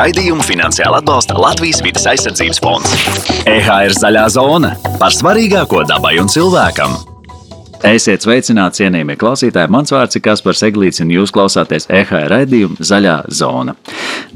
Raidījumu finansiāli atbalsta Latvijas vidas aizsardzības fonds. EHR zaļā zona par svarīgāko dabai un cilvēkam. Esiet sveicināti, cienījamie klausītāji. Mans vārds ir Kaspars Eglīts, un jūs klausāties EHR raidījumu Zaļā zona.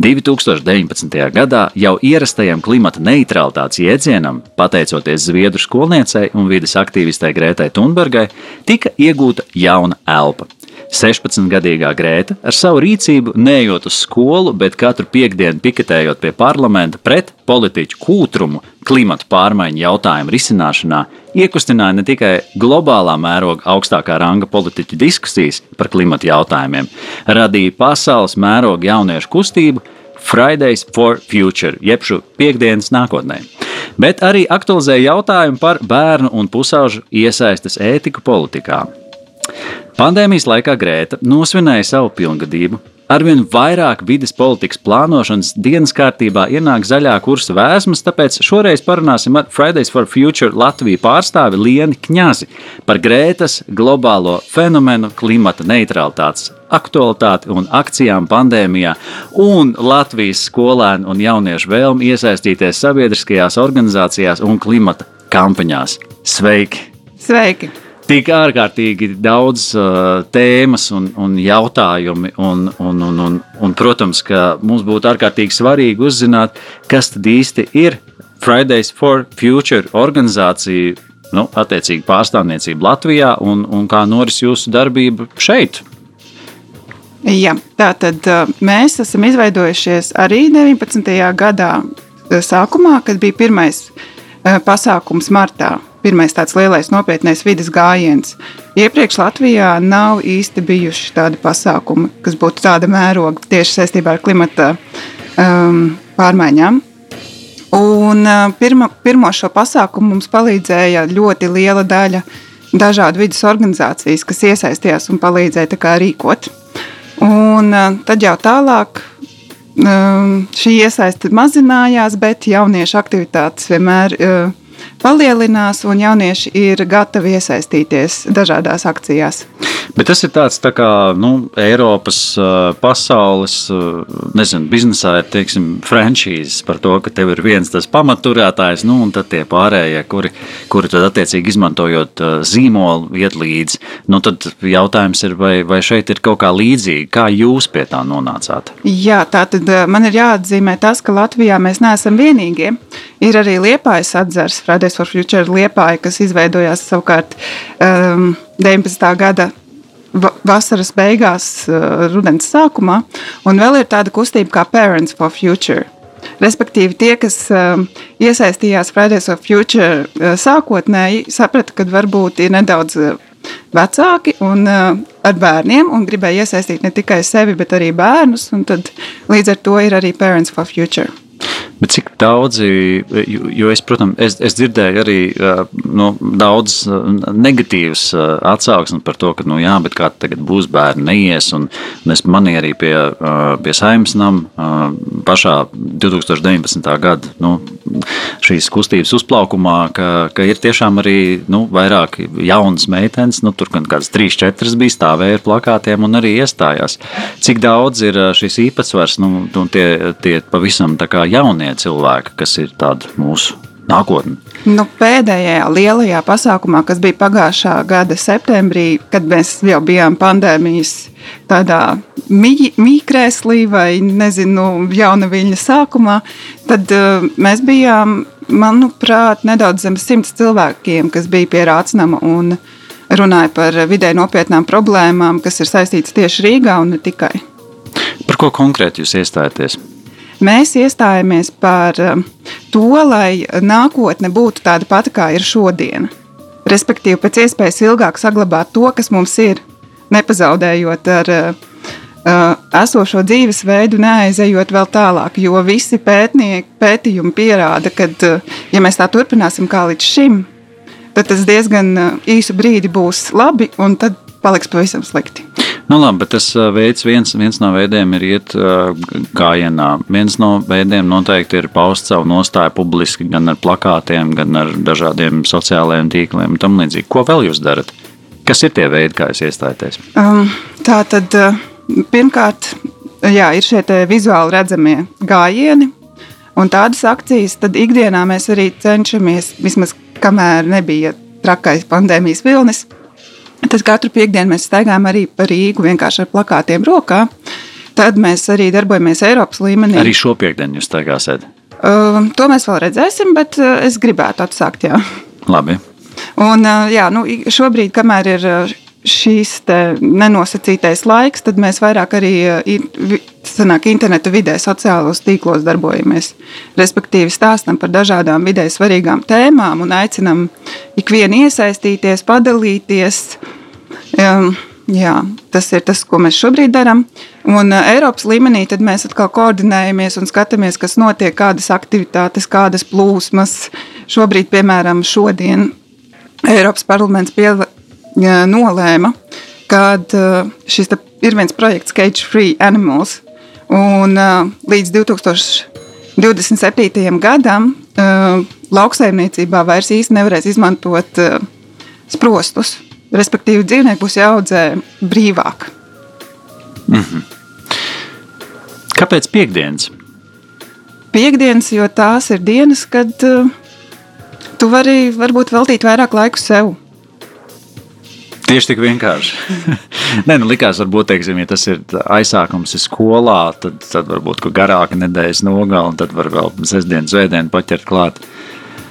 2019. gadā jau ierastajam klimata neutralitātes jēdzienam, pateicoties Zviedru skolniecei un vidas aktīvistei Grētai Thunbergai, tika iegūta jauna elpa. 16-gadīgā Grēta ar savu rīcību neejot uz skolu, bet katru piekdienu piketējot pie parlamenta pret politiķu kūtrumu klimatu pārmaiņu jautājumu risināšanā, iekustināja ne tikai globālā mēroga augstākā ranga politiķu diskusijas par klimatu jautājumiem, radīja pasaules mēroga jauniešu kustību Fridays for Future, jeb šo piekdienas nākotnē. Bet arī aktualizēja jautājumu par bērnu un pusauģu iesaistas ētiku politikā. Pandēmijas laikā Grēta nosvinēja savu pilngadību. Arvien vairāk vidas politikas plānošanas dienas kārtībā ienāk zaļā kursa vēsmas, tāpēc šoreiz parunāsim ar Fridays for Future Latviju pārstāvi Lienu Kņazi par Grētas globālo fenomenu klimata neutralitātes aktualitāti un akcijām pandēmijā, un Latvijas skolēnu un jauniešu vēlmi iesaistīties sabiedriskajās organizācijās un klimata kampaņās. Sveiki! Sveiki! Tik ārkārtīgi daudz uh, tēmas un, un jautājumi. Un, un, un, un, un, protams, ka mums būtu ārkārtīgi svarīgi uzzināt, kas tad īsti ir Fridays for Future organizācija, nu, attiecīgi pārstāvniecība Latvijā un, un kā noris jūsu darbība šeit. Jā, tā tad uh, mēs esam izveidojušies arī 19. gadā uh, sākumā, kad bija pirmais uh, pasākums martā pirmais tāds lielais nopietnais vidas gājiens. Iepriekš Latvijā nav īsti bijuši tādi pasākumi, kas būtu tāda mēroga tieši saistībā ar klimata um, pārmaiņām. Un, uh, pirma, pirmo šo pasākumu mums palīdzēja ļoti liela daļa dažādu vidas organizācijas, kas iesaistījās un palīdzēja rīkot. Un, uh, tad jau tālāk um, šī iesaiste mazinājās, bet jauniešu aktivitātes vienmēr uh, palielinās, un jaunieši ir gatavi iesaistīties dažādās akcijās. Bet tas ir tāds tā kā nu, Eiropas, pasaules, nezinu, biznesā ir teiksim, franšīzes par to, ka tev ir viens tas pamatturētājs, nu, un tad tie pārējie, kuri, kuri tad attiecīgi izmantojot zīmolu, iet līdzi. Nu, tad jautājums ir, vai, vai šeit ir kaut kā līdzīgi, kā jūs pie tā nonācāt? Jā, tā tad man ir jāatzīmē tas, ka Latvijā mēs neesam vienīgie. Ir arī Liepājas atzars, Fridays for Future Liepāja, kas izveidojās savukārt um, 19. gada vasaras beigās, uh, rudens sākumā, un vēl ir tāda kustība kā Parents for Future. Respektīvi, tie, kas uh, iesaistījās Fridays for Future uh, sākotnēji, saprata, ka varbūt ir nedaudz uh, vecāki un uh, ar bērniem, un gribēja iesaistīt ne tikai sevi, bet arī bērnus. Tad, līdz ar to ir arī Parents for Future. Bet cik daudzi, jo es, protams, es, es dzirdēju arī nu, daudz negatīvas atsauksmes par to, ka, nu, jā, bet kā tagad būs bērni neies, un, un es manī arī pie, pie saimnes nam pašā 2019. gada nu, šīs kustības uzplaukumā, ka, ka ir tiešām arī nu, vairāk jaunas meitenes, nu, tur gan kādas 3-4 bija stāvēja ar plakātiem un arī iestājās. Cik daudz ir šis īpatsvars, nu tie, tie pavisam tā kā jaunie cilvēki, kas ir tādi mūsu nākotni? Nu, pēdējā lielajā pasākumā, kas bija pagājušā gada septembrī, kad mēs jau bijām pandēmijas tādā mīkrēslī vai nezinu, jauna viļņa sākumā, tad uh, mēs bijām, manuprāt, nedaudz zem simts cilvēkiem, kas bija pie Rācnama un runāja par vidē nopietnām problēmām, kas ir saistītas tieši Rīgā un ne tikai. Par ko konkrēti jūs iestājaties? Mēs iestājāmies par um, to, lai nākotne būtu tāda pati, kā ir šodien. Respektīvi, pēc iespējas ilgāk saglabāt to, kas mums ir, nepazaudējot ar uh, uh esošo dzīvesveidu, neaizejot vēl tālāk. Jo visi pētnieki, pētījumi pierāda, ka, uh, ja mēs tā turpināsim kā līdz šim, tad tas diezgan īsu brīdi būs labi, un tad paliks pavisam slikti. Nu, labi, bet tas uh, veids, viens, viens no veidiem ir iet uh, gājienā. Viens no veidiem noteikti ir paust savu nostāju publiski, gan ar plakātiem, gan ar dažādiem sociālajiem tīkliem un tam līdzīgi. Ko vēl jūs darat? Kas ir tie veidi, kā jūs iestājaties? Um, tā tad uh, pirmkārt. jā, ir šie vizuāli redzamie gājieni. Un tādas akcijas tad ikdienā mēs arī cenšamies, vismaz kamēr nebija trakais pandēmijas vilnis, tad katru piekdienu mēs staigājam arī pa Rīgu vienkārši ar plakātiem rokā. Tad mēs arī darbojamies Eiropas līmenī. Arī šo piekdienu jūs staigāsiet? Uh, to mēs vēl redzēsim, bet uh, es gribētu atsākt. Jā. Labi. Un, uh, jā, nu, šobrīd, kamēr ir uh, šīs nenosacītais laiks, tad mēs vairāk arī uh, sanāk, interneta vidē, sociālos tīklos darbojamies. Respektīvi, stāstam par dažādām vidē svarīgām tēmām un aicinam ikvienu iesaistīties, padalīties. Um, Jā, tas ir tas, ko mēs šobrīd darām. Un uh, Eiropas līmenī mēs atkal koordinējamies un skatāmies, kas notiek, kādas aktivitātes, kādas plūsmas. Šobrīd, piemēram, šodien Eiropas parlaments pie, uh, nolēma, ka uh, šis ir viens projekts Cage Free Animals. Un, uh, līdz 2027. gadam lauksaimniecībā vairs īsti nevarēs izmantot sprostus. Respektīvi, dzīvnieki būs jāaudzē brīvāk. Mm -hmm. Kāpēc piekdienas? Piekdienas, jo tās ir dienas, kad uh, tu vari varbūt veltīt vairāk laika sev. Tieši tik vienkārši. Nē, nu, likās, varbūt, teiksim, ja tas ir aizsākums skolā, tad, tad varbūt garāka nedēļas nogala, un tad var vēl sestdienas, svētdienas paķert klāt.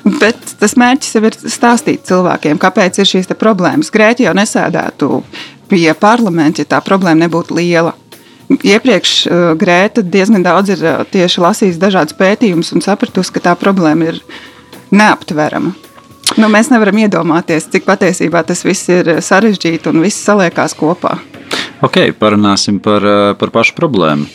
Bet tas mērķis jau ir stāstīt cilvēkiem, kāpēc ir šīs problēmas. Grēķi jau nesēdētu pie parlamenta, ja tā problēma nebūtu liela. Iepriekš uh, Grēta diezgan daudz ir uh, tieši lasījusi dažādas pētījumus un sapratusi, ka tā problēma ir neaptverama. Nu, mēs nevaram iedomāties, cik patiesībā tas viss ir sarežģīti un viss saliekās kopā. Ok, parunāsim par, uh, par pašu problēmu.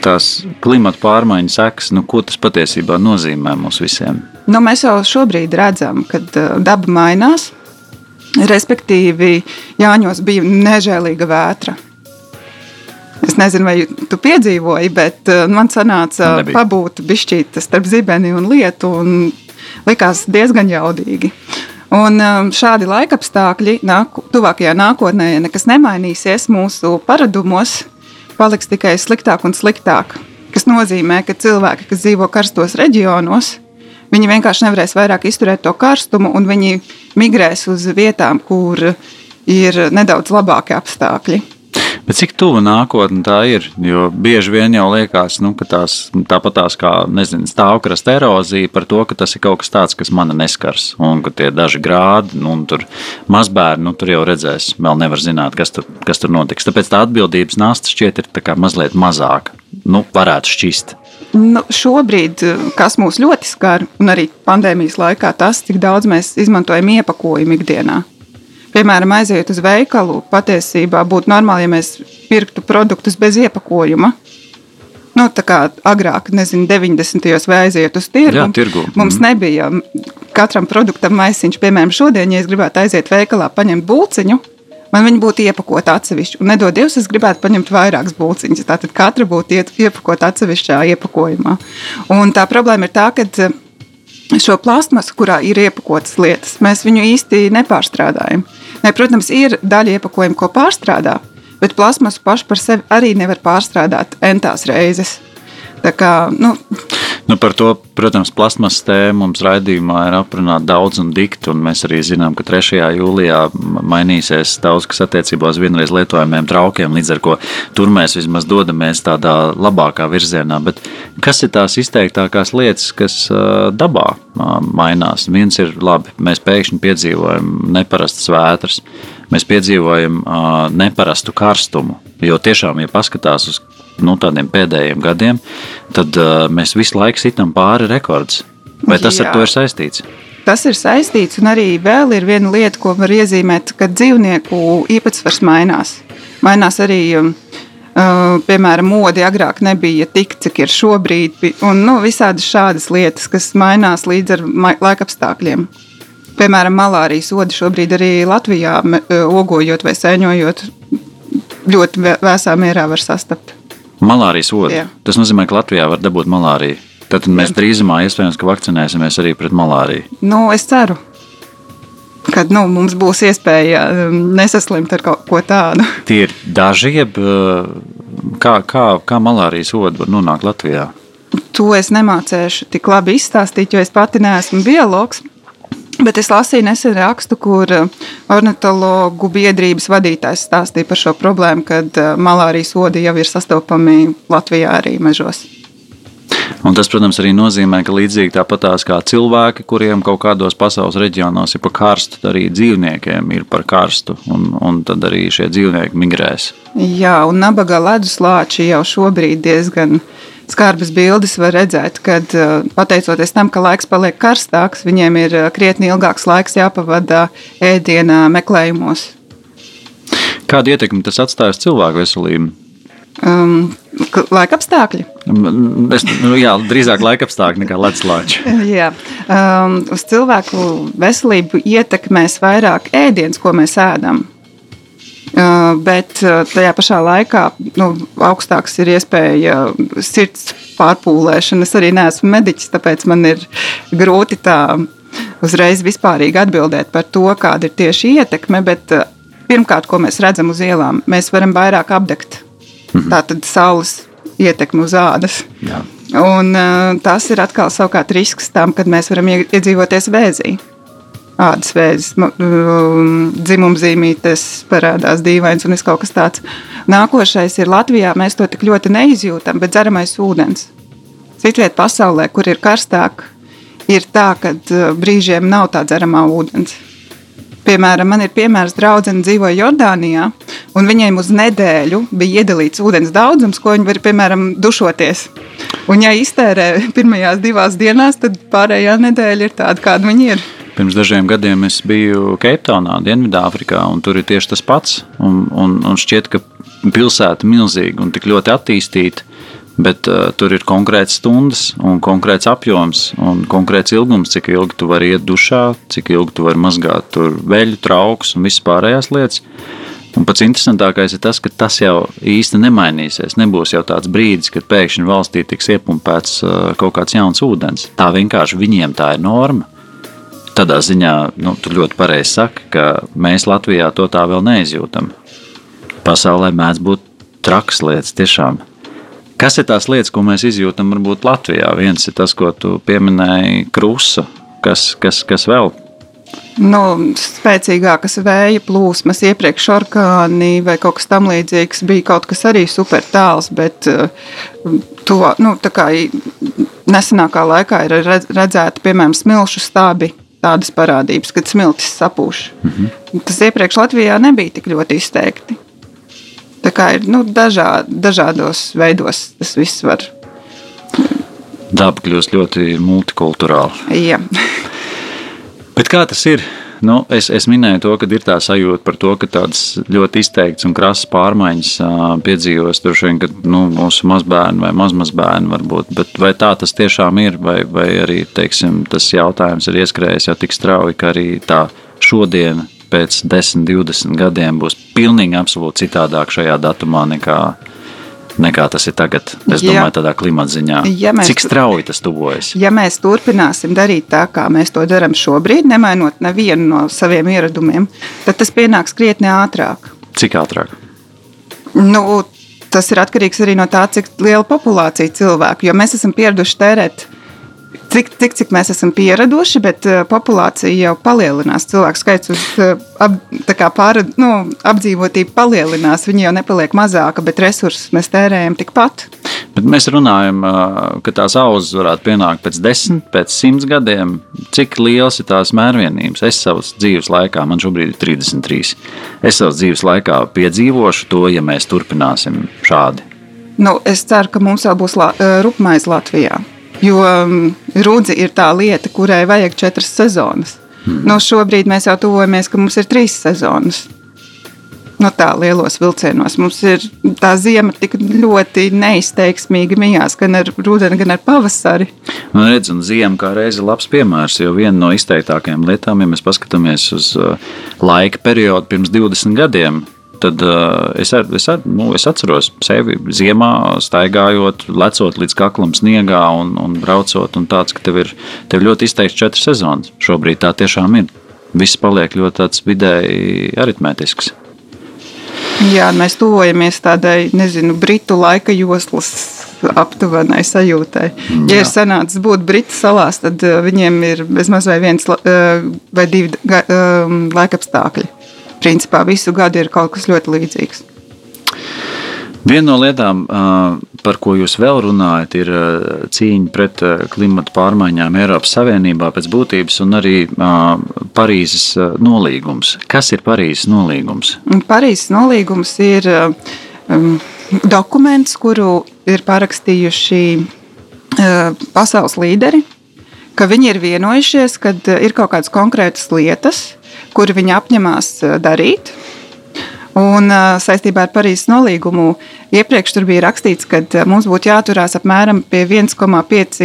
Tās klimata pārmaiņu sekas, nu, ko tas patiesībā nozīmē mums visiem? Nu, mēs jau šobrīd redzam, ka uh, daba mainās. Respektīvi, Jāņos bija nežēlīga vētra. Es nezinu, vai tu piedzīvoji, bet uh, man sanāca Nebija. pabūt bišķīt starp zibeni un lietu, un likās diezgan jaudīgi. Un um, šādi laikapstākļi nāk, tuvākajā nākotnē, ja nekas nemainīsies mūsu paradumos, paliks tikai sliktāk un sliktāk. Tas nozīmē, ka cilvēki, kas dzīvo karstos reģionos, Viņi vienkārši nevarēs vairāk izturēt to karstumu, un viņi migrēs uz vietām, kur ir nedaudz labāki apstākļi. Bet cik tuvu nākotnē tā ir? Jo bieži vien jau liekas, nu, ka tās tāpatās kā stāvkrasta erozija par to, ka tas ir kaut kas tāds, kas man neskars. Un ka tie daži grādi, nu, tur mazbērni, nu, tur jau redzēs, vēl nevar zināt, kas tur, kas tur notiks. Tāpēc tā atbildības nasta šķiet ir mazliet mazāka. Nu, varētu šķist. Nu, šobrīd, kas mūs ļoti skar, un arī pandēmijas laikā, tas, cik daudz mēs izmantojam iepakojumu ikdienā. Piemēram, aiziet uz veikalu, patiesībā būtu normāli, ja mēs pirktu produktus bez iepakojuma. Nu, tā kā agrāk, nezinu, 90. gados vai aiziet uz tirgu. Jā, tirgu. Mums mm. nebija katram produktam maisiņš. Piemēram, šodien, ja es gribētu aiziet veikalā, paņemt būciņu, man viņi būtu iepakoti atsevišķi. Un, nedod Dievs, es gribētu paņemt vairākas būciņas. Tātad katra būtu iepakota atsevišķā iepakojumā. Un tā problēma ir tā, ka šo plastmasu, kurā ir iepakotas lietas, mēs viņu īsti nepārstrādājam. Ne, protams, ir daļa iepakojumu, ko pārstrādā, bet plasmasu pašu par sevi arī nevar pārstrādāt entās reizes. Tā kā, nu, Nu, par to, protams, plasmas tēmu mums raidījumā ir aprunāta daudz un dikti. Un mēs arī zinām, ka 3. jūlijā mainīsies daudz kas attiecībā uz vienreiz lietojamiem traukiem. Līdz ar to tur mēs vismaz dodamies tādā labākā virzienā. Bet kas ir tās izteiktākās lietas, kas dabā mainās? Viens ir labi, mēs pēkšņi piedzīvojam neparastas vētras. Mēs piedzīvojam uh, neparastu karstumu. Jo tiešām, ja paskatās uz nu, tādiem pēdējiem gadiem, tad uh, mēs visu laiku sitam pāri rekordus. Vai tas Jā. ar to ir saistīts? Tas ir saistīts, un arī vēl ir viena lieta, ko var iezīmēt, ka dzīvnieku īpatsvars mainās. Mainās arī, uh, piemēram, mode agrāk nebija tik, cik ir šobrīd, un nu, visādas šādas lietas, kas mainās līdz ar laikapstākļiem. Piemēram, malārijas odi šobrīd arī Latvijā, ogojot vai sēņojot, ļoti vēsā mierā var sastapt. Malārijas odu. Tas nozīmē, ka Latvijā var dabūt malāriju. Tad mēs drīzumā iespējams vakcinēsimies arī pret malāriju. Nu, es ceru. kad nu, mums būs iespēja um, nesaslimt ar kaut ko tādu. Tie ir daži, jeb uh, kā, kā, kā malārijas oda var nonākt Latvijā? To es nemācīšu tik labi izstāstīt, jo es pati neesmu biologs. Bet es lasīju nesen rakstu, kur uh, ornitologu biedrības vadītājs stāstīja par šo problēmu, kad uh, malārijas odi jau ir sastopami Latvijā arī mežos. Un tas, protams, arī nozīmē, ka līdzīgi tāpatās kā cilvēki, kuriem kaut kādos pasaules reģionos ir par karstu, arī dzīvniekiem ir par karstu, un, un tad arī šie dzīvnieki migrēs. Jā, un nabaga leduslāči jau šobrīd diezgan skarbas bildes var redzēt, kad pateicoties tam, ka laiks paliek karstāks, viņiem ir krietni ilgāks laiks jāpavada ēdienā meklējumos. Kādu ietekmi tas atstāja uz cilvēku veselību? Um, laika apstākļi. Es, nu, jā, drīzāk laika apstākļi nekā ledslāči. jā, um, uz cilvēku veselību ietekmēs vairāk ēdiens, ko mēs ēdam. Bet tajā pašā laikā nu, augstāks ir iespēja sirds pārpūlēšana. Es arī neesmu mediķis, tāpēc man ir grūti tā uzreiz vispārīgi atbildēt par to, kāda ir tieši ietekme. Bet, pirmkārt, ko mēs redzam uz ielām, mēs varam vairāk apdegt Mhm. Tā tad saules ietekme uz ādas. Jā. Un, tas ir atkal savukārt risks tam, kad mēs varam iedzīvoties vēzī. Ādas vēzis, um, dzimumzīmītes parādās dīvains un kaut kas tāds. Nākošais ir Latvijā. Mēs to tik ļoti neizjūtam, bet dzeramais ūdens. Citviet pasaulē, kur ir karstāk, ir tā, ka brīžiem nav tā dzeramā ūdens. Piemēram, man ir piemērs, draudzene dzīvo Jordānijā, un viņiem uz nedēļu bija iedalīts ūdens daudzums, ko viņi var, piemēram, dušoties. Un, ja iztērē pirmajās divās dienās, tad pārējā nedēļa ir tāda, kāda viņi ir. Pirms dažiem gadiem es biju Keiptaunā, Dienvidāfrikā, un tur ir tieši tas pats. Un, un, un šķiet, ka pilsēta ir milzīga un tik ļoti attīstīta Bet uh, tur ir konkrēts stundas, un konkrēts apjoms un konkrēts ilgums, cik ilgi tu vari iet dušā, cik ilgi tu vari mazgāt veļu, trauks un visas pārējās lietas. Un pats interesantākais ir tas, ka tas jau īsti nemainīsies. Nebūs jau tāds brīdis, kad pēkšņi valstī tiks iepumpēts uh, kaut kāds jauns ūdens. Tā vienkārši viņiem tā ir norma. Tādā ziņā nu, tu ļoti pareizi saki, ka mēs Latvijā to tā vēl neizjūtam. Pasaulē mēdz būt trakas lietas tiešām. Kas ir tās lietas, ko mēs izjūtam varbūt Latvijā? Viens ir tas, ko tu pieminēji, krusa. Kas, kas, kas vēl? Nu, spēcīgākas vēja plūsmas, iepriekš orkāni vai kaut kas tamlīdzīgs bija kaut kas arī super tāls, bet uh, to, nu, kā, nesenākā laikā ir redzēta, piemēram, smilšu stābi. Tādas parādības, kad smiltis sapūš. Mm -hmm. Tas iepriekš Latvijā nebija tik ļoti izteikti. Tā kā ir nu, dažā, dažādos veidos tas viss var. Daba kļūst ļoti multikulturāla. Jā. Bet kā tas ir? Nu, es, es minēju to, ka ir tā sajūta par to, ka tādas ļoti izteiktas un krasas pārmaiņas piedzīvos tur šodien, kad nu, mūsu mazbērni vai mazmazbērni varbūt. Bet vai tā tas tiešām ir, vai, vai arī teiksim, tas jautājums ir ieskrējis jau tik strauji, ka arī tā šodien pēc 10, 20 gadiem būs pilnīgi absolūti citādāk šajā datumā nekā, nekā tas ir tagad. Es domāju, ja, tādā klimata ziņā. Ja mēs, Cik strauji tas tuvojas? Ja mēs turpināsim darīt tā, kā mēs to darām šobrīd, nemainot nevienu no saviem ieradumiem, tad tas pienāks krietni ātrāk. Cik ātrāk? Nu, tas ir atkarīgs arī no tā, cik liela populācija cilvēku. Jo mēs esam pieraduši tērēt Cik, cik, cik mēs esam pieraduši, bet uh, populācija jau palielinās. Cilvēku skaits uz uh, ap, pāra, nu, apdzīvotību palielinās. Viņi jau nepaliek mazāka, bet resursus mēs tērējam tikpat. Bet mēs runājam, uh, ka tās auzas varētu pienākt pēc desmit, pēc simts gadiem. Cik liels ir tās mērvienības? Es savas dzīves laikā, man šobrīd ir 33, es savas dzīves laikā piedzīvošu to, ja mēs turpināsim šādi. Nu, es ceru, ka mums vēl būs la, rupmais Latvijā. Jo um, rudzi ir tā lieta, kurai vajag četras sezonas. Hmm. Nu, šobrīd mēs jau tuvojamies, ka mums ir trīs sezonas. Nu, tā lielos vilcienos mums ir tā zima tik ļoti neizteiksmīga mijās, gan ar rudeni, gan ar pavasari. Man redz, un zima kā reize labs piemērs, jo viena no izteiktākajām lietām, ja mēs paskatāmies uz uh, laika periodu pirms 20 gadiem, Tad uh, es, ar, es, ar, nu, es atceros sevi ziemā, staigājot, lecot līdz kaklam sniegā un, un braucot. Un tāds, ka tev ir tev ļoti izteikts četras sezonas. Šobrīd tā tiešām ir. viss paliek ļoti vidēji aritmētisks. Jā, mēs tuvojamies tādai, nezinu, britu laika joslas aptuvenai sajūtai. Mm, ja ir sanācis būt Britu salās, tad viņiem ir bezmaz vai viens vai divi laikapstākļi. Principā visu gadu ir kaut kas ļoti līdzīgs. Viena no lietām, par ko jūs vēl runājat, ir cīņa pret klimatu pārmaiņām Eiropas Savienībā pēc būtības un arī Parīzes nolīgums. Kas ir Parīzes nolīgums? Parīzes nolīgums ir dokuments, kuru ir parakstījuši pasaules līderi, ka viņi ir vienojušies, ka ir kaut kādas konkrētas lietas, kuri viņi apņemās darīt Un saistībā ar Parīzes nolīgumu iepriekš tur bija rakstīts, ka mums būtu jāturās apmēram pie 1,5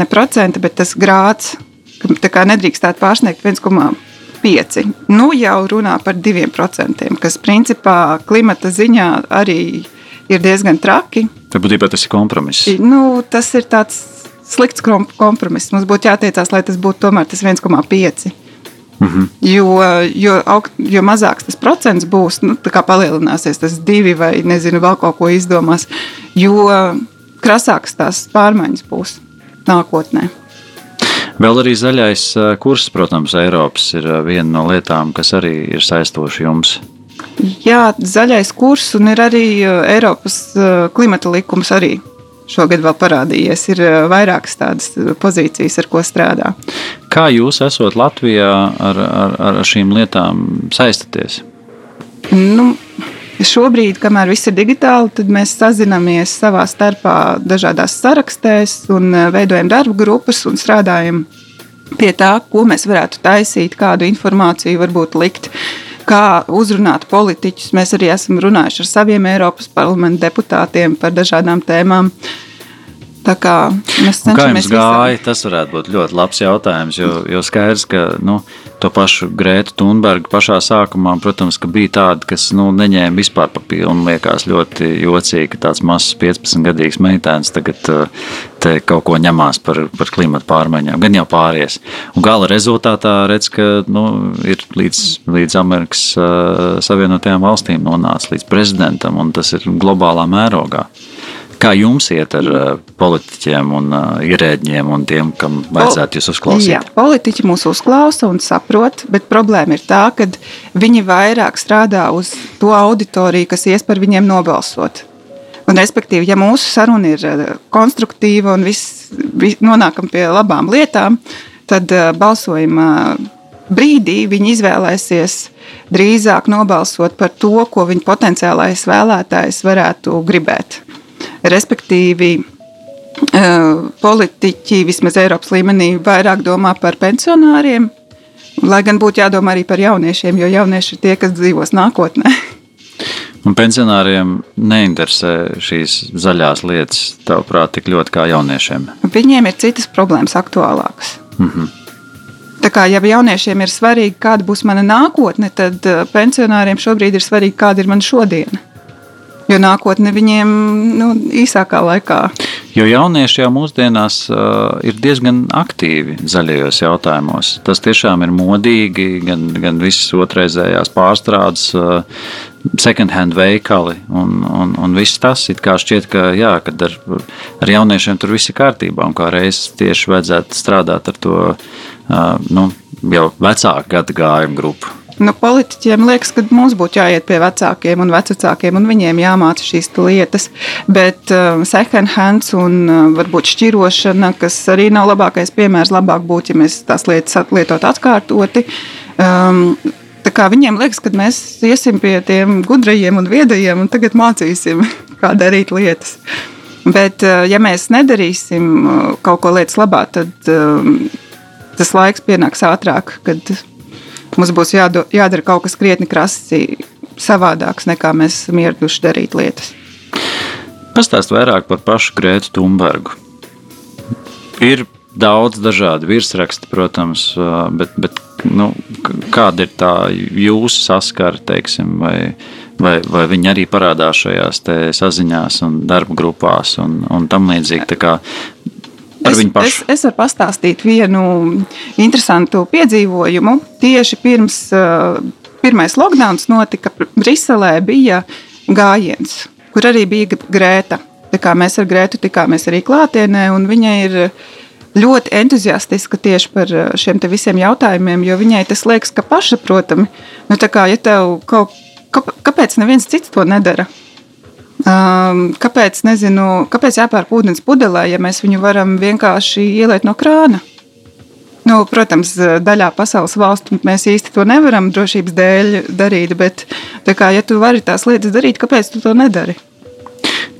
ne procenta, bet tas grāds nedrīkstētu pārsniegt 1,5. Nu jau runā par 2%, kas principā klimata ziņā arī ir diezgan traki. Tad būtībā tas ir kompromiss. Nu, tas ir tāds slikts kompromiss. Mums būtu jātiecās, lai tas būtu tomēr tas 1,5. Mm -hmm. jo, jo, aug, jo mazāks tas procents būs, nu, palielināsies tas divi vai nezinu, vēl kaut ko izdomās, jo krasākas tās pārmaiņas būs nākotnē. Vēl arī zaļais kurs, protams, Eiropas ir viena no lietām, kas arī ir saistoša jums. Jā, zaļais kurs un ir arī Eiropas klimata likums arī šogad vēl parādījies. Ir eh, vairākas tādas pozīcijas, ar ko strādā. Kā jūs esat Latvijā ar, ar, ar šīm lietām saistaties? Nu, Šobrīd, kamēr viss ir digitāli, tad mēs sazināmies savā starpā dažādās sarakstēs un eh, veidojam darba grupas un strādājam pie tā, ko mēs varētu taisīt, kādu informāciju varbūt likt kā uzrunāt politiķus. Mēs arī esam runājuši ar saviem Eiropas parlamenta deputātiem par dažādām tēmām. Tā kā mēs cenšamies. Kā jums gāja? Visam... Tas varētu būt ļoti labs jautājums. Jo, jo skaidrs, ka nu, to pašu Grētu Thunbergu pašā sākumā, protams, bija tādi, kas nu, neņēma vispār pa pilnu. Liekas ļoti jocīgi, ka tāds mazs 15-gadīgs meitēns tagad te kaut ko ņemās par, par klimatu pārmaiņām. Gan jau pāries. Un gala rezultātā redz, ka nu, ir līdz, līdz Amerikas uh, Savienotajām valstīm nonācis līdz prezidentam, un tas ir globālā mērogā. Kā jums iet ar uh, politiķiem un uh, ierēģiem un tiem, kam vajadzētu jūs uzklausīt? Jā, politiķi mūs uzklausa un saprot, bet problēma ir tā, ka viņi vairāk strādā uz to auditoriju, kas ies par viņiem nobalsot. Un, respektīvi, ja mūsu saruna ir uh, konstruktīva un viss vis, nonākam pie labām lietām, tad balsojuma brīdī viņi izvēlēsies drīzāk nobalsot par to, ko viņa potenciālais vēlētājs varētu gribēt. Respektīvi, politiķi vismaz Eiropas līmenī vairāk domā par pensionāriem, lai gan būtu jādomā arī par jauniešiem, jo jaunieši ir tie, kas dzīvos nākotnē. Un pensionāriem neinteresē šīs zaļās lietas, tavuprāt, tik ļoti kā jauniešiem. Viņiem ir citas problēmas aktuālākas. Mm -hmm. Tā kā jau jauniešiem ir svarīgi, kāda būs mana nākotne, tad pensionāriem šobrīd ir svarīgi, kāda ir mana šodiena. Jo nākotne viņiem nu, īsākā laikā. Jo jaunieši jau mūsdienās uh, ir diezgan aktīvi zaļajos jautājumos. Tas tiešām ir modīgi, gan, gan visas otrreizējās pārstrādes, uh, second hand veikali un, un, un viss tas. It kā šķiet, ka jā, ar, ar jauniešiem tur viss ir kārtībā un kā reizes tieši vajadzētu strādāt ar to uh, nu, jau vecāku gadu gājumu grupu. Nu, politiķiem liekas, ka mums būtu jāiet pie vecākiem un vecākiem, un viņiem jāmāca šīs lietas. Bet uh, second hands un uh, varbūt šķirošana, kas arī nav labākais piemērs, labāk būtu, ja mēs tās lietas lietot atkārtoti. Um, viņiem liekas, ka mēs iesim pie tiem gudrajiem un viedajiem un tagad mācīsim, kā darīt lietas. Bet, uh, ja mēs nedarīsim uh, kaut ko lietas labā, tad um, tas laiks pienāks ātrāk, kad Mums būs jādo, jādara kaut kas krietni krasi savādāks, nekā mēs esam ieraduši darīt lietas. Pastāst vairāk par pašu Grētu Thunbergu. Ir daudz dažādu virsrakstu, protams, bet, bet nu, kāda ir tā jūsu saskara, teiksim, vai, vai, vai viņi arī parādās šajās saziņās un darba grupās un, un tam līdzīgi. Par es. Es, es varu pastāstīt vienu interesantu piedzīvojumu. Tieši pirms uh, pirmais lockdown notika Briselē, bija gājiens, kur arī bija Grēta. Mēs ar Grētu tikāmies arī klātienē, un viņa ir ļoti entuziastiska tieši par šiem visiem jautājumiem, jo viņai tas liekas, ka pašsaprotami. Nu, kā, ja tev kaut, kāpēc neviens cits to nedara? Um, kāpēc, nezinu, kāpēc jāpērk ūdens pudelē, ja mēs viņu varam vienkārši ieliet no krāna? Nu, protams, daļā pasaules valstu mēs īsti to nevaram drošības dēļ darīt, bet, kā, ja tu vari tās lietas darīt, kāpēc tu to nedari?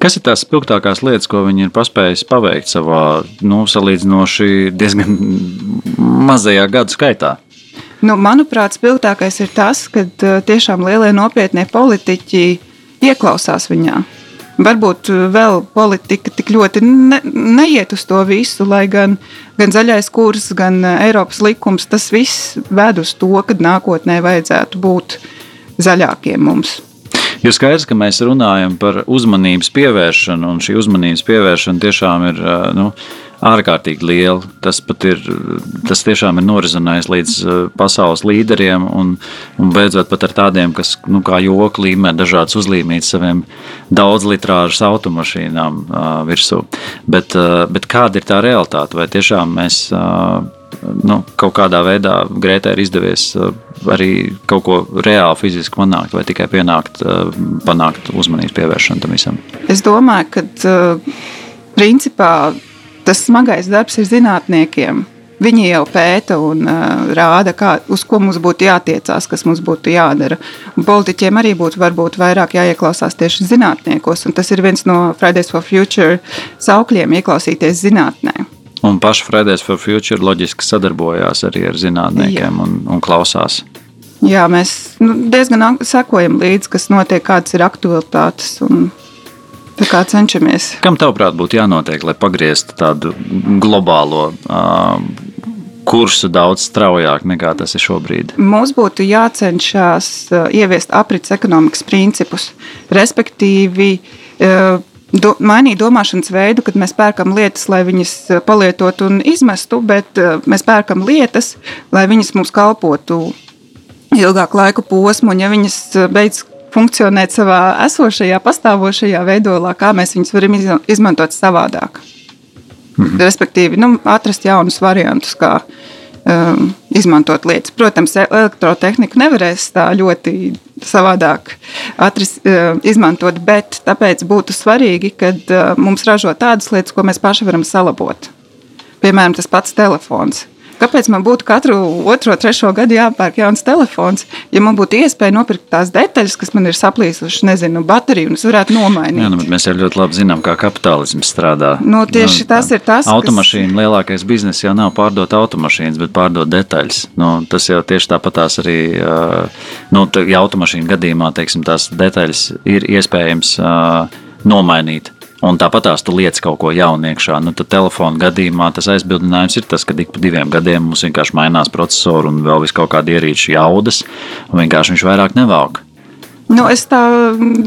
Kas ir tās spilgtākās lietas, ko viņi ir paspējuši paveikt savā nu, salīdzinoši diezgan mazajā gadu skaitā? Nu, manuprāt, spilgtākais ir tas, ka tiešām lielie nopietnie politiķi ieklausās viņā. Varbūt uh, vēl politika tik ļoti ne, neiet uz to visu, lai gan, gan zaļais kurs, gan uh, Eiropas likums, tas viss ved uz to, ka nākotnē vajadzētu būt zaļākiem mums. Jo skaidrs, ka mēs runājam par uzmanības pievēršanu, un šī uzmanības pievēršana tiešām ir. Uh, nu, ārkārtīgi liela. Tas pat ir, tas tiešām ir norizonējis līdz uh, pasaules līderiem un, un beidzot pat ar tādiem, kas, nu, kā joku līmē dažādas uzlīmītas saviem daudzlitrāžas automašīnām uh, virsū. Bet, uh, bet kāda ir tā realitāte? Vai tiešām mēs nu, kaut kādā veidā Grētē ir izdevies arī kaut ko reāli fiziski panākt, vai tikai pienākt, panākt uzmanības pievēršanu tam visam? Es domāju, ka principā tas smagais darbs ir zinātniekiem. Viņi jau pēta un uh, rāda, kā, uz ko mums būtu jātiecās, kas mums būtu jādara. Un politiķiem arī būtu varbūt vairāk jāieklausās tieši zinātniekos, un tas ir viens no Fridays for Future saukļiem - ieklausīties zinātnē. Un paši Fridays for Future loģiski sadarbojās arī ar zinātniekiem un, un klausās. Jā, mēs nu, diezgan sekojam līdzi, kas notiek, kādas ir aktualitātes. Un Tā kā cenšamies. Kam tavuprāt būtu jānotiek, lai pagrieztu tādu globālo uh, kursu daudz straujāk nekā tas ir šobrīd? Mums būtu jācenšas ieviest aprits ekonomikas principus, respektīvi. Uh, do, mainīt domāšanas veidu, kad mēs pērkam lietas, lai viņas palietotu un izmestu, bet mēs pērkam lietas, lai viņas mums kalpotu ilgāku laiku posmu, un ja viņas beidz funkcionēt savā esošajā, pastāvošajā veidolā, kā mēs viņus varam izmantot savādāk. Mhm. Respektīvi, nu, atrast jaunus variantus, kā um, izmantot lietas. Protams, e, elektrotehniku nevarēs tā ļoti savādāk atris, uh, izmantot, bet tāpēc būtu svarīgi, ka uh, mums ražo tādas lietas, ko mēs paši varam salabot. Piemēram, tas pats telefons. Kāpēc man būtu katru otro, trešo gadu jāpērk jauns telefons? Ja man būtu iespēja nopirkt tās detaļas, kas man ir saplīsušas, nezinu, bateriju, un es varētu nomainīt. Jā, nu, mēs jau ļoti labi zinām, kā kapitālisms strādā. Nu, tieši nu, tas ir tas. Automašīna kas... lielākais bizness jau nav pārdot automašīnas, bet pārdot detaļas. Nu, tas jau tieši tāpatās arī, nu, ja automašīna gadījumā, teiksim, tās detaļas ir iespējams nomainīt Un tāpat tās tu lietas kaut ko jaunu iekšā. Nu, tad telefona gadījumā tas aizbildinājums ir tas, ka ik pa diviem gadiem mums vienkārši mainās processori un vēl vis kaut kāda ierīču jaudas, un vienkārši viņš vairāk nevelk. Nu, es tā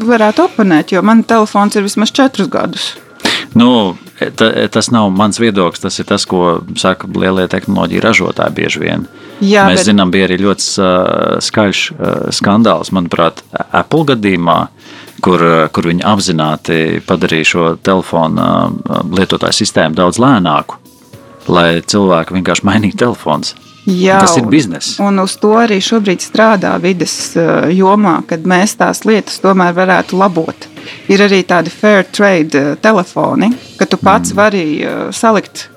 varētu oponēt, jo man telefons ir vismaz četrus gadus. Nu, ta, tas nav mans viedoklis. Tas ir tas, ko saka lielie tehnoloģiju ražotāji bieži vien. Jā, Mēs bet... zinām, bija arī ļoti skaļš skandāls, manuprāt, Apple gadījumā. Kur, eh, kur viņi apzināti padarīja šo telefonu eh, lietotāju sistēmu daudz lēnāku, lai cilvēki vienkārši mainītu telefons. Jā, tas ir bizness. Un uz to arī šobrīd strādā vides eh, jomā, kad mēs tās lietas tomēr varētu labot. Ir arī tādi fair trade telefoni, ka tu pats mm. vari salikt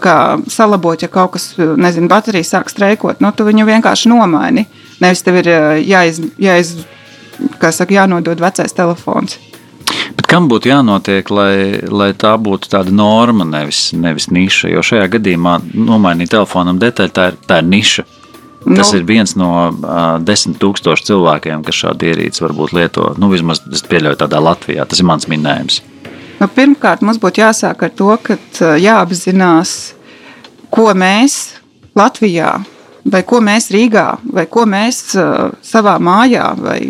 kā, salabot, ja kaut kas, nezinu, baterija sāk streikot, nu, tu viņu vienkārši nomaini. Nevis tev ir jāiz, jāiz, kā saka, jānodod vecais telefons. Bet kam būtu jānotiek, lai, lai tā būtu tāda norma, nevis, nevis niša? Jo šajā gadījumā nomainīt telefonam detaļu, tā ir, tā ir niša. Tas nu, ir viens no uh, desmit tūkstošiem cilvēkiem, kas šādu ierīci varbūt lieto. Nu, vismaz es pieļauju tādā Latvijā. Tas ir mans minējums. Nu, pirmkārt, mums būtu jāsāk ar to, ka jāapzinās, ko mēs Latvijā vai ko mēs Rīgā, vai ko mēs uh, savā mājā, vai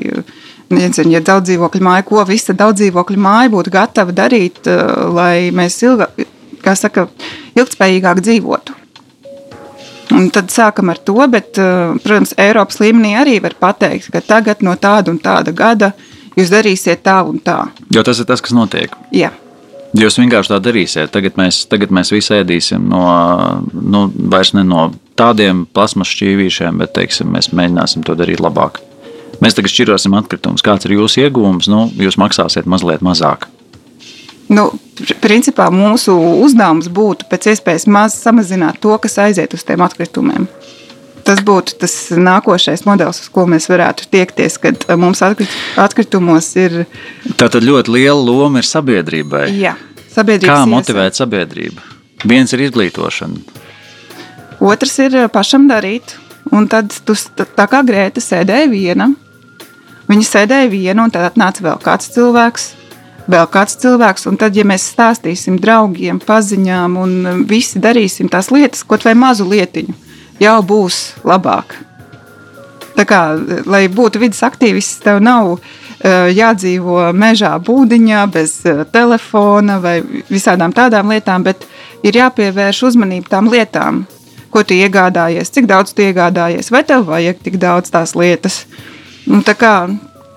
nezinu, ja daudz dzīvokļu māja, ko visa daudz dzīvokļu māja būtu gatava darīt, uh, lai mēs ilgāk, kā saka, ilgspējīgāk dzīvotu. Un tad sākam ar to, bet, uh, protams, Eiropas līmenī arī var pateikt, ka tagad no tāda un tāda gada jūs darīsiet tā un tā. Jo tas ir tas, kas notiek. Jā. Jūs vienkārši tā darīsiet. Tagad mēs, tagad mēs visi ēdīsim no, nu, ne no tādiem plasmas šķīvīšiem, bet teiksim, mēs mēģināsim to darīt labāk. Mēs tagad šķirosim atkritumus. Kāds ir jūsu iegūms? Nu, jūs maksāsiet mazliet mazāk. Nu, principā mūsu uzdevums būtu pēc iespējas maz samazināt to, kas aiziet uz tiem atkritumiem. Tas būtu tas nākošais modelis, uz ko mēs varētu tiekties, kad mums atkritumos ir. Tā tad ļoti liela loma ir sabiedrībai. Jā, Kā motivēt sabiedrību? Viens ir izglītošana. Otrs ir pašam darīt. Un tad tu, tā kā Grēta sēdēja viena, viņa sēdēja viena, un tad atnāca vēl kāds cilvēks, vēl kāds cilvēks. Un tad, ja mēs stāstīsim draugiem, paziņām, un visi darīsim tās lietas, kaut vai mazu lietiņu, jau būs labāk. Tā kā, lai būtu vidas aktīvists, tev nav uh, jādzīvo mežā, būdiņā, bez uh, telefona vai visādām tādām lietām, bet ir jāpievērš uzmanība tām lietām, ko tu iegādājies, cik daudz tu iegādājies, vai tev vajag tik daudz tās lietas. Un tā kā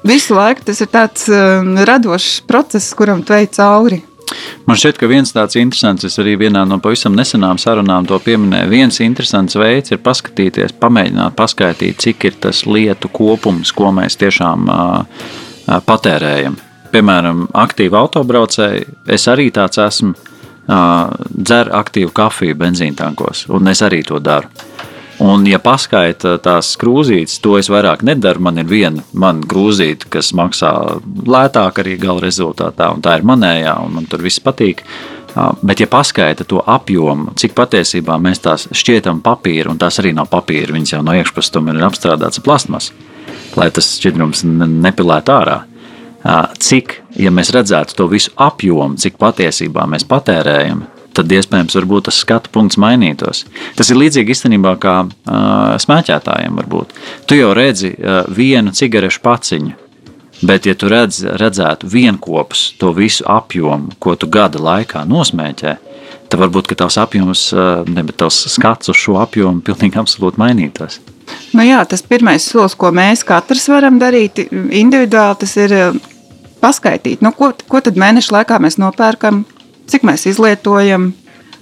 visu laiku tas ir tāds uh, radošs process, kuram tu ej cauri. Man šķiet, ka viens tāds interesants, es arī vienā no pavisam nesenām sarunām to pieminēju. Viens interesants veids ir paskatīties, pamēģināt paskaidrot, cik ir tas lietu kopums, ko mēs tiešām uh, patērējam. Piemēram, aktīvi autobraucēji, es arī tāds esmu, uh, dzer aktīvu kafiju benzīntankos, un es arī to daru. Un, ja paskaita tās krūzītes, to es vairāk nedaru. Man ir viena man grūzīte, kas maksā lētāk arī gala rezultātā, un tā ir manējā, un man tur viss patīk. Bet, ja paskaita to apjomu, cik patiesībā mēs tās šķietam papīra, un tās arī nav papīra, viņas jau no iekšpuses tomēr ir apstrādāts plasmas, lai tas šķidrums nepilētu ārā. Cik, ja mēs redzētu to visu apjomu, cik patiesībā mēs patērējam, tad iespējams tas skatu punkts mainītos. Tas ir līdzīgi īstenībā kā uh, smēķētājiem. Varbūt. Tu jau redzi uh, vienu cigarešu paciņu, bet, ja tu redz, redzētu vienopus to visu apjomu, ko tu gada laikā nosmēķē, tad varbūt tavs apjoms, uh, ne, bet tavs skats uz šo apjomu pilnīgi absolūti mainītos. Nu jā, tas pirmais solis, ko mēs katrs varam darīt individuāli, tas ir paskaidrot, nu, ko, ko tad mēneša laikā mēs nopērkam, cik mēs izlietojam.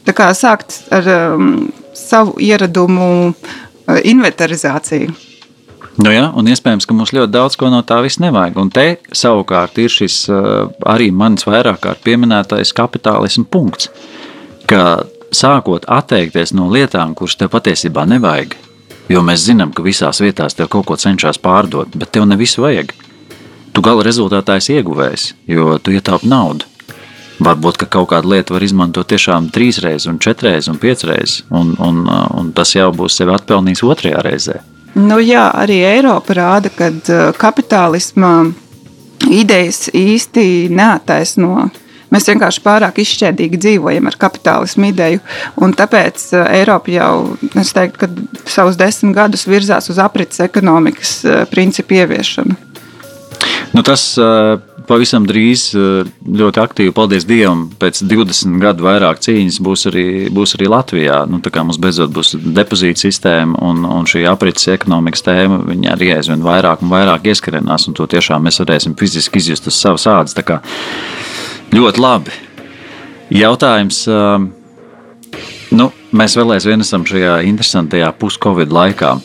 Tā kā sākt ar um, savu ieradumu uh, inventarizāciju. Nu jā, un iespējams, ka mums ļoti daudz ko no tā viss nevajag. Un te savukārt ir šis uh, arī mans vairāk kārt pieminētais kapitālisms punkts, ka sākot atteikties no lietām, kuras tev patiesībā nevajag, jo mēs zinām, ka visās vietās tev kaut ko cenšas pārdot, bet tev ne visu vajag. Tu gala rezultātā esi ieguvējis, jo tu ietaupi naudu. Varbūt kaut kādu lietu var izmantot tiešām trīs reizes, un četras reizes, un piecas reizes, un, un, un tas jau būs sevi atpelnījis otrajā reizē. Nu, jā, arī Eiropa rāda, ka uh, kapitālisma idejas īsti neataisno. Mēs vienkārši pārāk izšķērdīgi dzīvojam ar kapitālismu ideju. Tāpēc uh, Eiropa jau, teiktu, savus desmit gadus virzās uz aprits ekonomikas uh, principu ieviešanu. Nu, tas uh, pavisam drīz eh, ļoti aktīvi, paldies Dievam, pēc 20 gadu vairāk cīņas būs arī, būs arī Latvijā. Nu, mums beidzot būs depozīta sistēma un, un šī aprits ekonomikas tēma arī aizvien vairāk un vairāk ieskarinās, un to tiešām mēs varēsim fiziski izjust uz savas ādas. Tā kā ļoti labi. Jautājums. Eh, nu, mēs vēl aizvien esam šajā interesantajā pus-covid laikā.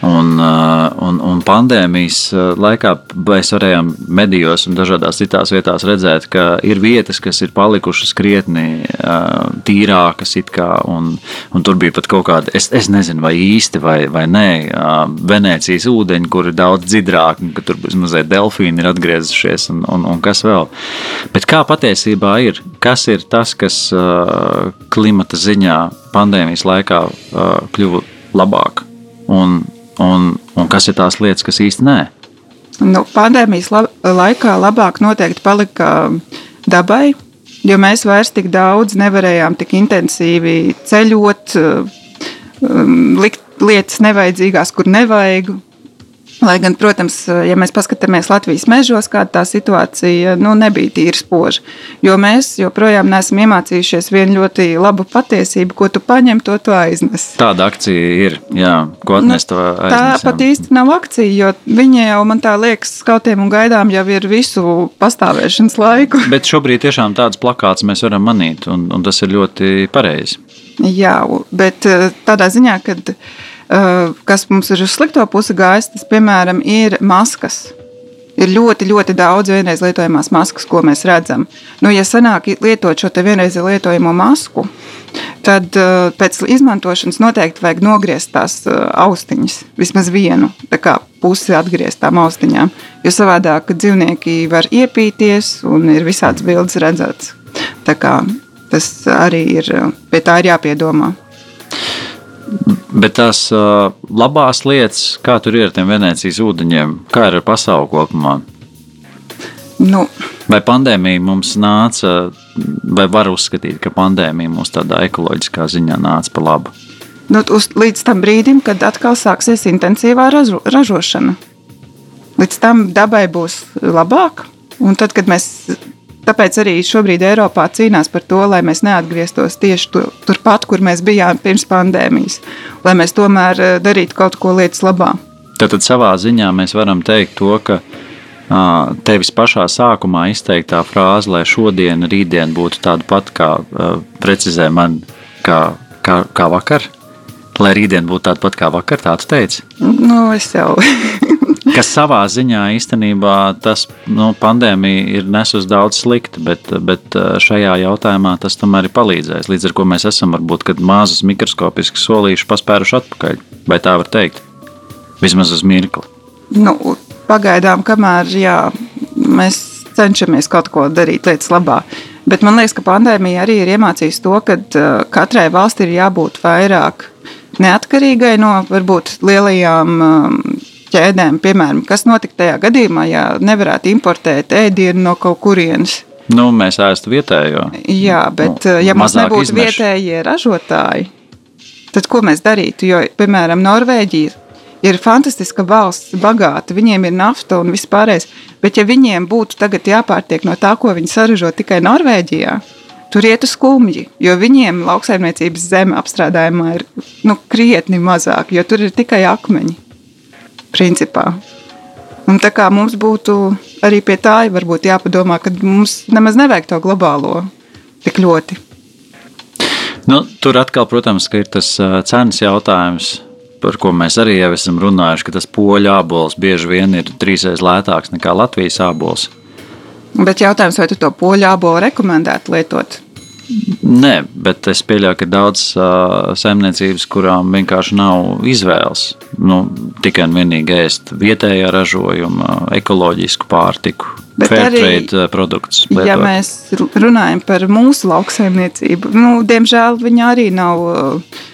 Un, uh, un, un pandēmijas uh, laikā mēs varējām medijos un dažādās citās vietās redzēt, ka ir vietas, kas ir palikušas krietni uh, tīrākas, kā, un, un tur bija pat kaut kāda, es, es nezinu, vai īsti vai, vai nē, Venecijas ūdeņi, kur ir daudz dzidrāki, un ka tur mazliet delfīni ir atgriezušies, un, un, un kas vēl. Bet kā patiesībā ir? Kas ir tas, kas klimata ziņā pandēmijas laikā kļuva labāk? Un un, un kas ir tās lietas, kas īsti nē. Nu, pandēmijas la laikā labāk noteikti palika dabai, jo mēs vairs tik daudz nevarējām tik intensīvi ceļot, um, likt lietas nevajadzīgās, kur nevajag. Lai gan, protams, ja mēs paskatāmies Latvijas mežos, kāda tā situācija nu, nebija tīra spoža. Jo mēs joprojām neesam iemācījušies vienu ļoti labu patiesību, ko tu paņem, to tu aiznes. Tāda akcija ir, jā, ko atnest nu, aiznes. Tā pat īsti nav akcija, jo viņi jau, man tā liekas, skautiem un gaidām jau ir visu pastāvēšanas laiku. Bet šobrīd tiešām tādas plakāts mēs varam manīt, un, un tas ir ļoti pareizi. Jā, bet eh, tādā ziņā, kad kas mums ir uz slikto pusi gājis, tas, piemēram, ir maskas. Ir ļoti, ļoti daudz vienreiz lietojamās maskas, ko mēs redzam. Nu, ja sanāk lietot šo vienreiz lietojamo masku, tad uh, pēc izmantošanas noteikti vajag nogriezt tās uh, austiņas, vismaz vienu pusi atgriezt tām austiņām. Jo savādāk dzīvnieki var iepīties un ir visādas bildes redzētas. Tas arī ir pie tā ir jāpiedomā. Bet tās uh, labās lietas, kā tur ir ar tiem Venecijas ūdeņiem, kā ir ar pasauli kopumā? Nu. Vai pandēmija mums nāca, vai var uzskatīt, ka pandēmija mums tādā ekoloģiskā ziņā nāca pa labu? Nu, uz, līdz tam brīdim, kad atkal sāksies intensīvā ražo, ražošana. Līdz tam dabai būs labāk. Un tad, kad mēs Tāpēc arī šobrīd Eiropā cīnās par to, lai mēs neatgrieztos tieši tur, turpat, kur mēs bijām pirms pandēmijas, lai mēs tomēr eh, darītu kaut ko lietas labā. Tātad savā ziņā mēs varam teikt to, ka tevis pašā sākumā izteiktā frāze, lai šodien, rītdien būtu tāda pati, kā precizē man, kā, kā, kā vakar, lai rītdien būtu tāda pati kā vakar, tā tu teici? Nu, es jau. kas savā ziņā īstenībā tas nu, pandēmija ir nesus daudz slikta, bet, bet uh, šajā jautājumā tas tomēr ir palīdzējis. Līdz ar to mēs esam varbūt mazus mikroskopiskus solīšus paspēruši atpakaļ. Vai tā var teikt? Vismaz uz mirkli. Nu, pagaidām, kamēr jā, mēs cenšamies kaut ko darīt lietas labā. Bet man liekas, ka pandēmija arī ir iemācījusi to, ka uh, katrai valstī ir jābūt vairāk neatkarīgai no varbūt lielajām um, ķēdēm, piemēram, kas notika tajā gadījumā, ja nevarētu importēt ēdienu no kaut kurienes. Nu, mēs ēstu vietējo. Jā, bet nu, ja mums nebūtu izmeš. vietējie ražotāji, tad ko mēs darītu? Jo, piemēram, Norvēģija ir fantastiska valsts, bagāta, viņiem ir nafta un viss pārējais. Bet, ja viņiem būtu tagad jāpārtiek no tā, ko viņi saražo tikai Norvēģijā, tur ietu skumji, jo viņiem lauksaimniecības zeme apstrādājumā ir nu, krietni mazāk, jo tur ir tikai akmeņi principā. Un tā kā mums būtu arī pie tā varbūt jāpadomā, ka mums nemaz nevajag to globālo tik ļoti. Nu, tur atkal, protams, ir tas cenas jautājums, par ko mēs arī jau esam runājuši, ka tas poļu ābols bieži vien ir trīsreiz lētāks nekā Latvijas ābols. Bet jautājums, vai tu to poļu ābolu rekomendētu lietot? Nē, bet es pieļauju, ka daudz uh, saimniecības, kurām vienkārši nav izvēles. Nu, tikai un vienīgi ēst vietējā ražojuma, ekoloģisku pārtiku, fairtrade produktus. Lietot. Ja mēs runājam par mūsu lauksaimniecību, nu, diemžēl viņa arī nav. Uh,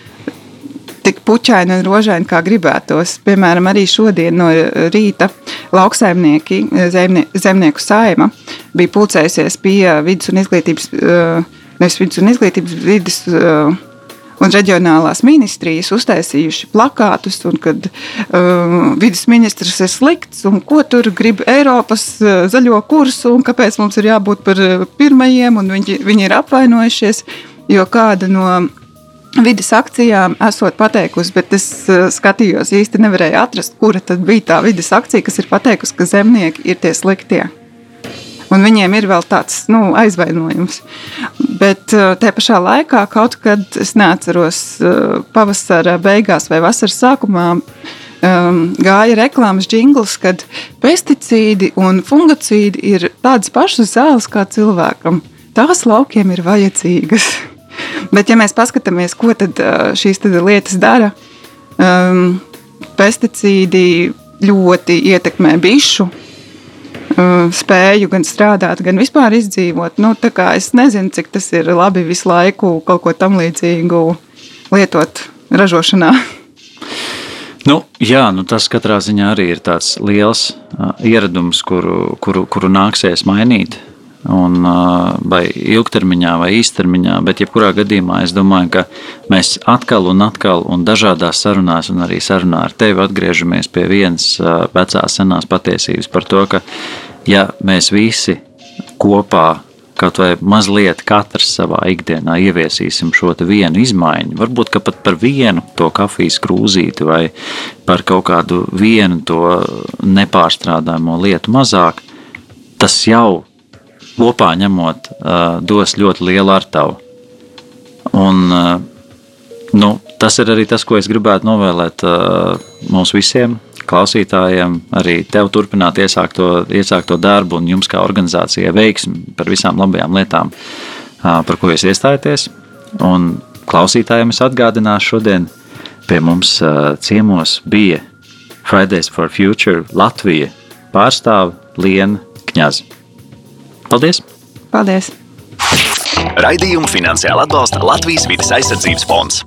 tik puķaini un rožaini, kā gribētos. Piemēram, arī šodien no rīta lauksaimnieki, zemnie, zemnieku saima, bija pulcējusies pie vidus un izglītības uh, nevis vidus un izglītības vidas. Uh, un reģionālās ministrijas uztaisījuši plakātus, un kad uh, vidas ministrs ir slikts, un ko tur grib Eiropas uh, zaļo kursu, un kāpēc mums ir jābūt par uh, pirmajiem, un viņi, viņi ir apvainojušies, jo kāda no vidas akcijām esot pateikusi, bet es uh, skatījos īsti nevarēju atrast, kura tad bija tā vidas akcija, kas ir pateikusi, ka zemnieki ir tie sliktie un viņiem ir vēl tāds nu, aizvainojums. Bet uh, tajā pašā laikā, kaut kad es neatceros, uh, pavasara beigās vai vasaras sākumā. Um, gāja reklāmas jingls, kad pesticīdi un fungicīdi ir tādas pašas zāles kā cilvēkam. Tās laukiem ir vajadzīgas. Bet, ja mēs paskatāmies, ko tad, uh, šīs tad lietas dara, um, pesticīdi ļoti ietekmē bišu spēju gan strādāt, gan vispār izdzīvot. Nu, es nezinu, cik tas ir labi visu laiku kaut ko tam līdzīgu lietot ražošanā. Nu, jā, nu tas katrā ziņā arī ir tāds liels uh, ieradums, kuru, kuru, kuru nāksies mainīt. Un, vai ilgtermiņā, vai īstermiņā, bet jebkurā gadījumā es domāju, ka mēs atkal un atkal un dažādās sarunās, un arī sarunā ar tevi atgriežamies pie vienas vecās senās patiesības par to, ka ja mēs visi kopā kaut vai mazliet katrs savā ikdienā ieviesīsim šo vienu izmaiņu, varbūt pat par vienu to kafijas krūzīti vai par kaut kādu vienu to nepārstrādājumu lietu mazāk, tas jau kopā ņemot, dos ļoti lielu artavu. Un, nu, tas ir arī tas, ko es gribētu novēlēt mums visiem, klausītājiem, arī tev turpināt iesākt to, iesākt to darbu un jums kā organizācijai veiksmi par visām labajām lietām, par ko jūs iestājaties. Un klausītājiem es atgādināšu šodien pie mums ciemos bija Fridays for Future Latvija pārstāve Liena Kņazi. Paldies! Paldies! Raidījumu finansiāli atbalsta Latvijas vidas aizsardzības fonds.